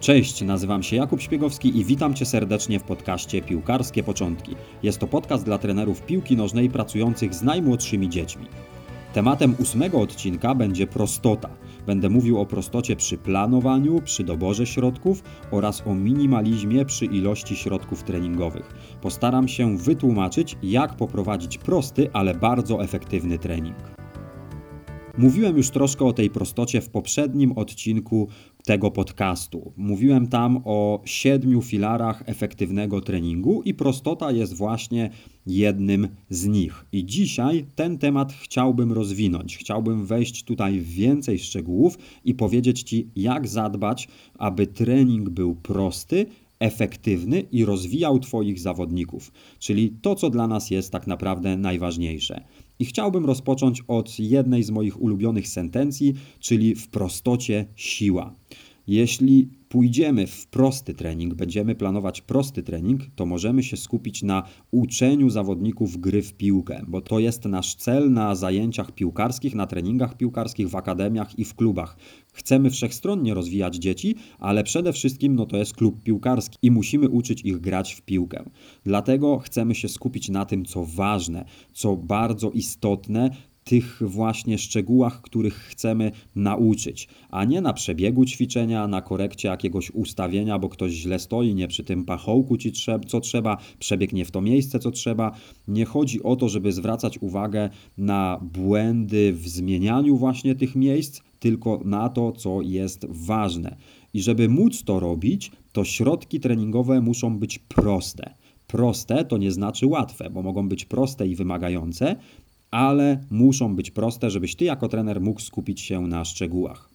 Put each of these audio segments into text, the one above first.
Cześć, nazywam się Jakub Szpiegowski i witam Cię serdecznie w podcaście Piłkarskie Początki. Jest to podcast dla trenerów piłki nożnej pracujących z najmłodszymi dziećmi. Tematem ósmego odcinka będzie prostota. Będę mówił o prostocie przy planowaniu, przy doborze środków oraz o minimalizmie przy ilości środków treningowych. Postaram się wytłumaczyć, jak poprowadzić prosty, ale bardzo efektywny trening. Mówiłem już troszkę o tej prostocie w poprzednim odcinku tego podcastu. Mówiłem tam o siedmiu filarach efektywnego treningu i prostota jest właśnie jednym z nich. I dzisiaj ten temat chciałbym rozwinąć. Chciałbym wejść tutaj w więcej szczegółów i powiedzieć Ci, jak zadbać, aby trening był prosty, efektywny i rozwijał Twoich zawodników, czyli to, co dla nas jest tak naprawdę najważniejsze. I chciałbym rozpocząć od jednej z moich ulubionych sentencji, czyli w prostocie siła. Jeśli pójdziemy w prosty trening, będziemy planować prosty trening, to możemy się skupić na uczeniu zawodników gry w piłkę, bo to jest nasz cel na zajęciach piłkarskich, na treningach piłkarskich, w akademiach i w klubach. Chcemy wszechstronnie rozwijać dzieci, ale przede wszystkim no to jest klub piłkarski i musimy uczyć ich grać w piłkę. Dlatego chcemy się skupić na tym, co ważne, co bardzo istotne, tych właśnie szczegółach, których chcemy nauczyć, a nie na przebiegu ćwiczenia, na korekcie jakiegoś ustawienia, bo ktoś źle stoi, nie przy tym pachołku ci co trzeba, przebiegnie w to miejsce, co trzeba. Nie chodzi o to, żeby zwracać uwagę na błędy w zmienianiu właśnie tych miejsc, tylko na to, co jest ważne. I żeby móc to robić, to środki treningowe muszą być proste. Proste to nie znaczy łatwe, bo mogą być proste i wymagające, ale muszą być proste, żebyś ty jako trener mógł skupić się na szczegółach.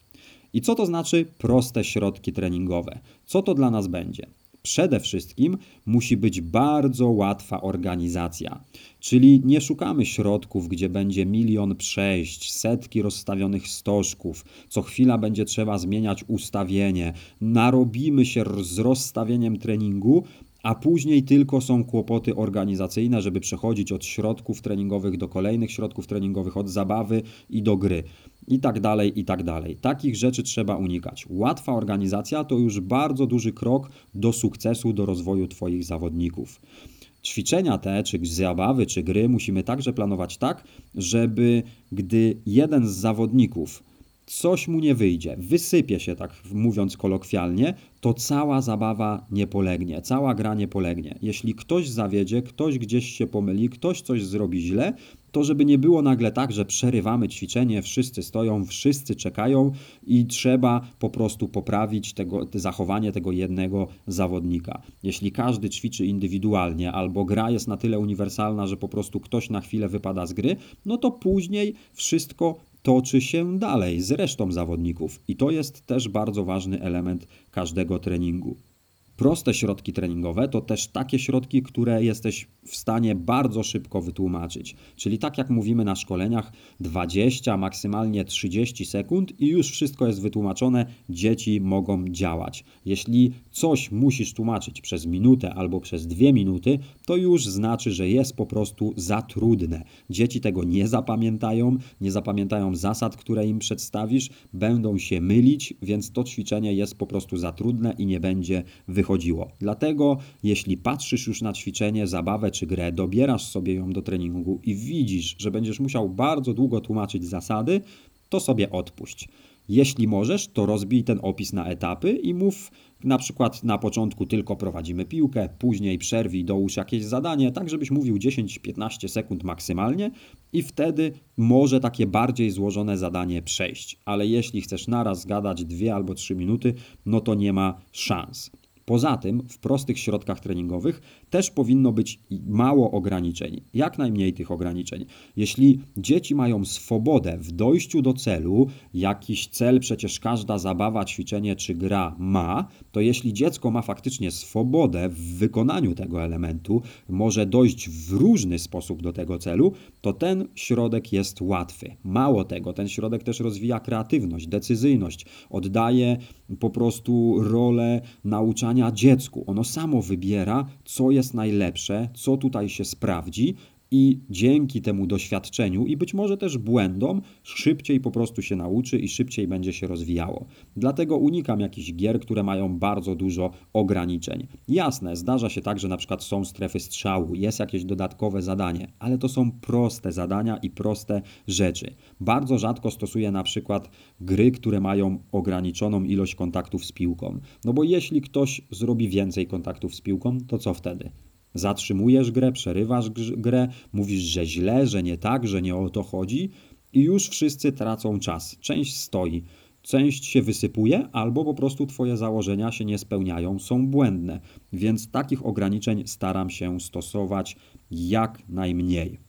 I co to znaczy proste środki treningowe? Co to dla nas będzie? Przede wszystkim musi być bardzo łatwa organizacja, czyli nie szukamy środków, gdzie będzie milion przejść, setki rozstawionych stożków, co chwila będzie trzeba zmieniać ustawienie, narobimy się z rozstawieniem treningu, a później tylko są kłopoty organizacyjne, żeby przechodzić od środków treningowych do kolejnych środków treningowych, od zabawy i do gry. I tak dalej, i tak dalej. Takich rzeczy trzeba unikać. Łatwa organizacja to już bardzo duży krok do sukcesu, do rozwoju Twoich zawodników. Ćwiczenia te, czy zabawy, czy gry musimy także planować tak, żeby gdy jeden z zawodników coś mu nie wyjdzie, wysypie się, tak mówiąc kolokwialnie, to cała zabawa nie polegnie, cała gra nie polegnie. Jeśli ktoś zawiedzie, ktoś gdzieś się pomyli, ktoś coś zrobi źle, to żeby nie było nagle tak, że przerywamy ćwiczenie, wszyscy stoją, wszyscy czekają i trzeba po prostu poprawić tego, zachowanie tego jednego zawodnika. Jeśli każdy ćwiczy indywidualnie albo gra jest na tyle uniwersalna, że po prostu ktoś na chwilę wypada z gry, no to później wszystko toczy się dalej z resztą zawodników i to jest też bardzo ważny element każdego treningu. Proste środki treningowe to też takie środki, które jesteś w stanie bardzo szybko wytłumaczyć. Czyli tak jak mówimy na szkoleniach, 20, maksymalnie 30 sekund i już wszystko jest wytłumaczone, dzieci mogą działać. Jeśli coś musisz tłumaczyć przez minutę albo przez dwie minuty, to już znaczy, że jest po prostu za trudne. Dzieci tego nie zapamiętają, nie zapamiętają zasad, które im przedstawisz, będą się mylić, więc to ćwiczenie jest po prostu za trudne i nie będzie wychodzić wychodziło. Dlatego, jeśli patrzysz już na ćwiczenie, zabawę czy grę, dobierasz sobie ją do treningu i widzisz, że będziesz musiał bardzo długo tłumaczyć zasady, to sobie odpuść. Jeśli możesz, to rozbij ten opis na etapy i mów na przykład na początku tylko prowadzimy piłkę, później przerwij, dołóż jakieś zadanie, tak żebyś mówił 10-15 sekund maksymalnie i wtedy może takie bardziej złożone zadanie przejść. Ale jeśli chcesz naraz zgadać 2 albo 3 minuty, no to nie ma szans. Poza tym w prostych środkach treningowych też powinno być mało ograniczeń, jak najmniej tych ograniczeń. Jeśli dzieci mają swobodę w dojściu do celu, jakiś cel przecież każda zabawa, ćwiczenie czy gra ma, to jeśli dziecko ma faktycznie swobodę w wykonaniu tego elementu, może dojść w różny sposób do tego celu, to ten środek jest łatwy. Mało tego, ten środek też rozwija kreatywność, decyzyjność, oddaje po prostu rolę nauczania dziecku. Ono samo wybiera, co jest najlepsze, co tutaj się sprawdzi i dzięki temu doświadczeniu i być może też błędom szybciej po prostu się nauczy i szybciej będzie się rozwijało. Dlatego unikam jakichś gier, które mają bardzo dużo ograniczeń. Jasne, zdarza się tak, że na przykład są strefy strzału, jest jakieś dodatkowe zadanie, ale to są proste zadania i proste rzeczy. Bardzo rzadko stosuję na przykład gry, które mają ograniczoną ilość kontaktów z piłką. No bo jeśli ktoś zrobi więcej kontaktów z piłką, to co wtedy? Zatrzymujesz grę, przerywasz grę, mówisz, że źle, że nie tak, że nie o to chodzi i już wszyscy tracą czas. Część stoi, część się wysypuje, albo po prostu Twoje założenia się nie spełniają, są błędne. Więc takich ograniczeń staram się stosować jak najmniej.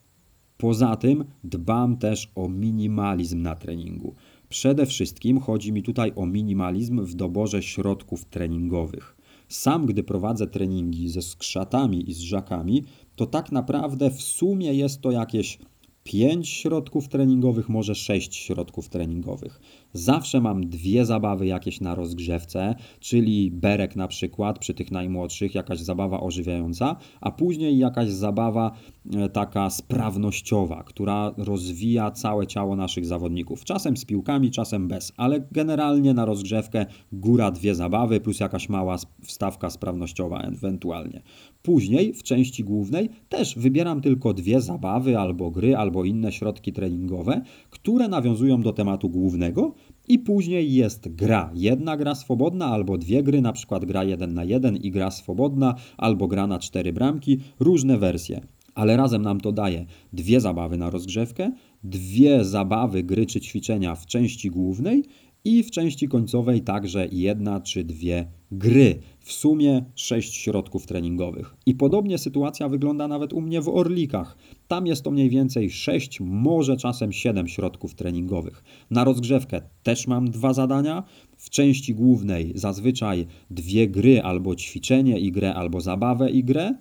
Poza tym dbam też o minimalizm na treningu. Przede wszystkim chodzi mi tutaj o minimalizm w doborze środków treningowych. Sam, gdy prowadzę treningi ze skrzatami i z żakami, to tak naprawdę w sumie jest to jakieś 5 środków treningowych, może 6 środków treningowych. Zawsze mam dwie zabawy jakieś na rozgrzewce, czyli berek na przykład przy tych najmłodszych, jakaś zabawa ożywiająca, a później jakaś zabawa e, taka sprawnościowa, która rozwija całe ciało naszych zawodników. Czasem z piłkami, czasem bez, ale generalnie na rozgrzewkę góra dwie zabawy plus jakaś mała wstawka sprawnościowa ewentualnie. Później w części głównej też wybieram tylko dwie zabawy albo gry, albo inne środki treningowe, które nawiązują do tematu głównego i później jest gra. Jedna gra swobodna albo dwie gry, na przykład gra 1 na 1 i gra swobodna, albo gra na cztery bramki, różne wersje. Ale razem nam to daje dwie zabawy na rozgrzewkę, dwie zabawy, gry czy ćwiczenia w części głównej i w części końcowej także jedna czy dwie gry. W sumie sześć środków treningowych. I podobnie sytuacja wygląda nawet u mnie w Orlikach. Tam jest to mniej więcej 6, może czasem 7 środków treningowych. Na rozgrzewkę też mam dwa zadania. W części głównej zazwyczaj dwie gry albo ćwiczenie i grę, albo zabawę i grę.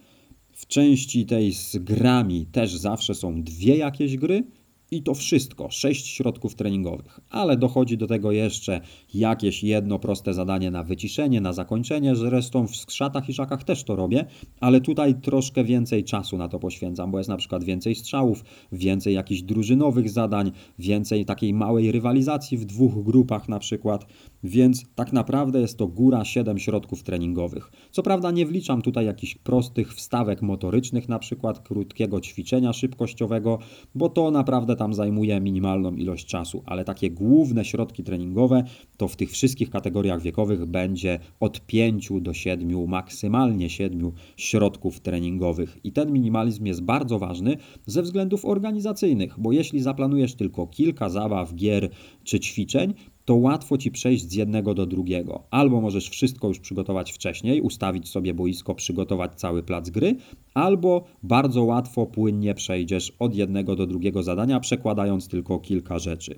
W części tej z grami też zawsze są dwie jakieś gry i to wszystko, sześć środków treningowych. Ale dochodzi do tego jeszcze jakieś jedno proste zadanie na wyciszenie, na zakończenie. Zresztą w skrzatach i szakach też to robię, ale tutaj troszkę więcej czasu na to poświęcam, bo jest na przykład więcej strzałów, więcej jakichś drużynowych zadań, więcej takiej małej rywalizacji w dwóch grupach na przykład. Więc tak naprawdę jest to góra 7 środków treningowych. Co prawda nie wliczam tutaj jakichś prostych wstawek motorycznych, na przykład krótkiego ćwiczenia szybkościowego, bo to naprawdę tam zajmuje minimalną ilość czasu, ale takie główne środki treningowe to w tych wszystkich kategoriach wiekowych będzie od 5 do 7, maksymalnie 7 środków treningowych. I ten minimalizm jest bardzo ważny ze względów organizacyjnych, bo jeśli zaplanujesz tylko kilka zabaw, gier czy ćwiczeń, to łatwo ci przejść z jednego do drugiego. Albo możesz wszystko już przygotować wcześniej, ustawić sobie boisko, przygotować cały plac gry, albo bardzo łatwo, płynnie przejdziesz od jednego do drugiego zadania, przekładając tylko kilka rzeczy.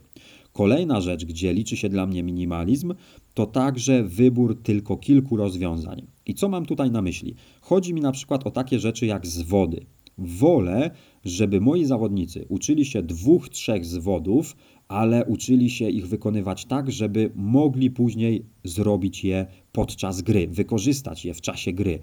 Kolejna rzecz, gdzie liczy się dla mnie minimalizm, to także wybór tylko kilku rozwiązań. I co mam tutaj na myśli? Chodzi mi na przykład o takie rzeczy jak zwody. Wolę, żeby moi zawodnicy uczyli się dwóch, trzech zwodów, ale uczyli się ich wykonywać tak, żeby mogli później zrobić je podczas gry, wykorzystać je w czasie gry.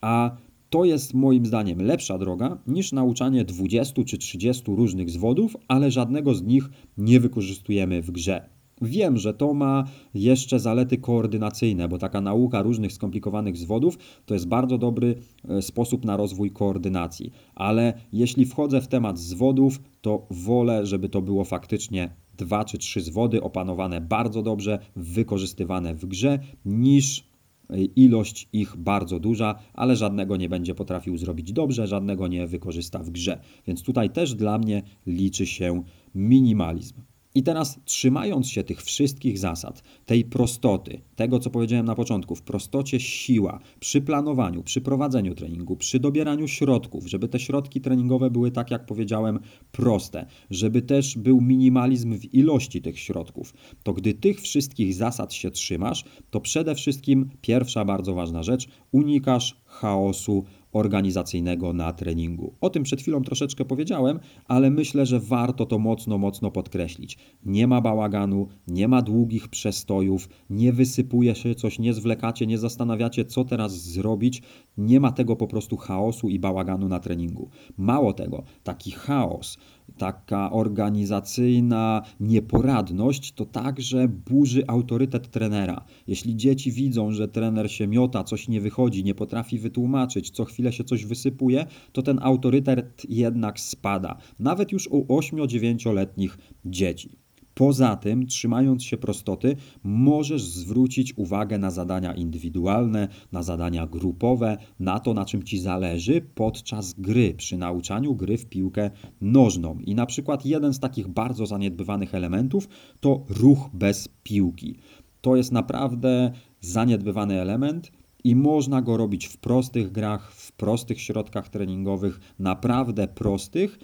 A to jest moim zdaniem lepsza droga niż nauczanie 20 czy 30 różnych zwodów, ale żadnego z nich nie wykorzystujemy w grze. Wiem, że to ma jeszcze zalety koordynacyjne, bo taka nauka różnych skomplikowanych zwodów to jest bardzo dobry e, sposób na rozwój koordynacji. Ale jeśli wchodzę w temat zwodów, to wolę, żeby to było faktycznie dwa czy trzy zwody opanowane bardzo dobrze, wykorzystywane w grze, niż e, ilość ich bardzo duża, ale żadnego nie będzie potrafił zrobić dobrze, żadnego nie wykorzysta w grze. Więc tutaj też dla mnie liczy się minimalizm. I teraz, trzymając się tych wszystkich zasad, tej prostoty, tego co powiedziałem na początku, w prostocie siła, przy planowaniu, przy prowadzeniu treningu, przy dobieraniu środków, żeby te środki treningowe były, tak jak powiedziałem, proste, żeby też był minimalizm w ilości tych środków, to gdy tych wszystkich zasad się trzymasz, to przede wszystkim pierwsza bardzo ważna rzecz, unikasz chaosu organizacyjnego na treningu. O tym przed chwilą troszeczkę powiedziałem, ale myślę, że warto to mocno, mocno podkreślić. Nie ma bałaganu, nie ma długich przestojów, nie wysypuje się coś, nie zwlekacie, nie zastanawiacie, co teraz zrobić. Nie ma tego po prostu chaosu i bałaganu na treningu. Mało tego, taki chaos, taka organizacyjna nieporadność to także burzy autorytet trenera. Jeśli dzieci widzą, że trener się miota, coś nie wychodzi, nie potrafi wytłumaczyć, co chwilę się coś wysypuje, to ten autorytet jednak spada. Nawet już u 8-9-letnich dzieci. Poza tym, trzymając się prostoty, możesz zwrócić uwagę na zadania indywidualne, na zadania grupowe, na to, na czym ci zależy podczas gry, przy nauczaniu gry w piłkę nożną. I na przykład jeden z takich bardzo zaniedbywanych elementów to ruch bez piłki. To jest naprawdę zaniedbywany element. I można go robić w prostych grach, w prostych środkach treningowych, naprawdę prostych,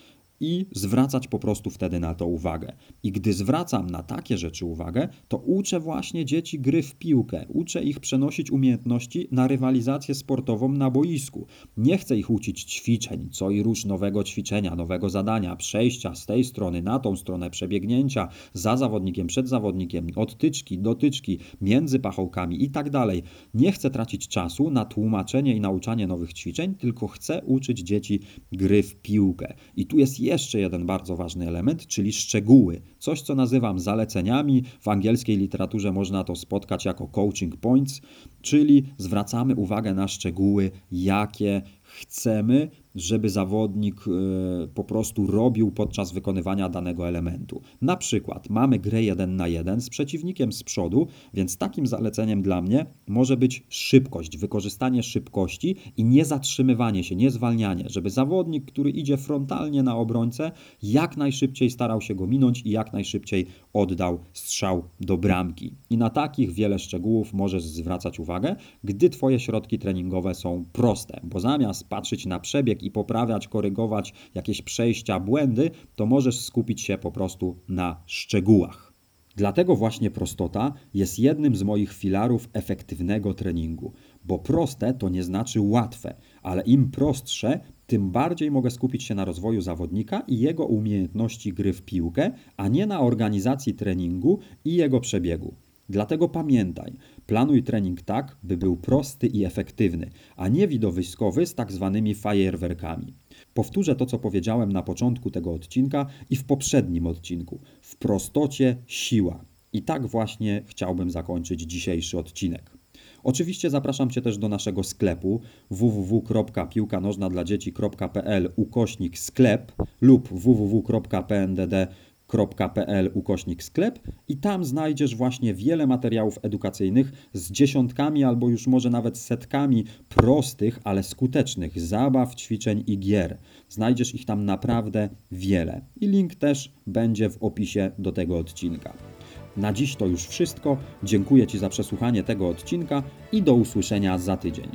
i zwracać po prostu wtedy na to uwagę. I gdy zwracam na takie rzeczy uwagę, to uczę właśnie dzieci gry w piłkę, uczę ich przenosić umiejętności na rywalizację sportową na boisku. Nie chcę ich uczyć ćwiczeń, co i róż nowego ćwiczenia, nowego zadania, przejścia z tej strony na tą stronę, przebiegnięcia za zawodnikiem, przed zawodnikiem, odtyczki, dotyczki, między pachołkami i tak dalej. Nie chcę tracić czasu na tłumaczenie i nauczanie nowych ćwiczeń, tylko chcę uczyć dzieci gry w piłkę. I tu jest jeszcze jeden bardzo ważny element, czyli szczegóły. Coś, co nazywam zaleceniami. W angielskiej literaturze można to spotkać jako coaching points, czyli zwracamy uwagę na szczegóły, jakie chcemy, żeby zawodnik e, po prostu robił podczas wykonywania danego elementu. Na przykład mamy grę 1 na 1 z przeciwnikiem z przodu, więc takim zaleceniem dla mnie może być szybkość, wykorzystanie szybkości i nie zatrzymywanie się, nie zwalnianie, żeby zawodnik, który idzie frontalnie na obrońcę, jak najszybciej starał się go minąć i jak najszybciej oddał strzał do bramki. I na takich wiele szczegółów możesz zwracać uwagę, gdy Twoje środki treningowe są proste, bo zamiast patrzeć na przebieg i poprawiać, korygować jakieś przejścia, błędy, to możesz skupić się po prostu na szczegółach. Dlatego właśnie prostota jest jednym z moich filarów efektywnego treningu, bo proste to nie znaczy łatwe, ale im prostsze, tym bardziej mogę skupić się na rozwoju zawodnika i jego umiejętności gry w piłkę, a nie na organizacji treningu i jego przebiegu. Dlatego pamiętaj, planuj trening tak, by był prosty i efektywny, a nie widowiskowy z tak zwanymi fajerwerkami. Powtórzę to, co powiedziałem na początku tego odcinka i w poprzednim odcinku. W prostocie siła. I tak właśnie chciałbym zakończyć dzisiejszy odcinek. Oczywiście zapraszam Cię też do naszego sklepu www.piłkanożnadladzieci.pl ukośnik sklep lub www.pndd www.edukacja.pl ukośnik sklep i tam znajdziesz właśnie wiele materiałów edukacyjnych z dziesiątkami albo już może nawet setkami prostych, ale skutecznych zabaw, ćwiczeń i gier. Znajdziesz ich tam naprawdę wiele. I link też będzie w opisie do tego odcinka. Na dziś to już wszystko. Dziękuję Ci za przesłuchanie tego odcinka i do usłyszenia za tydzień.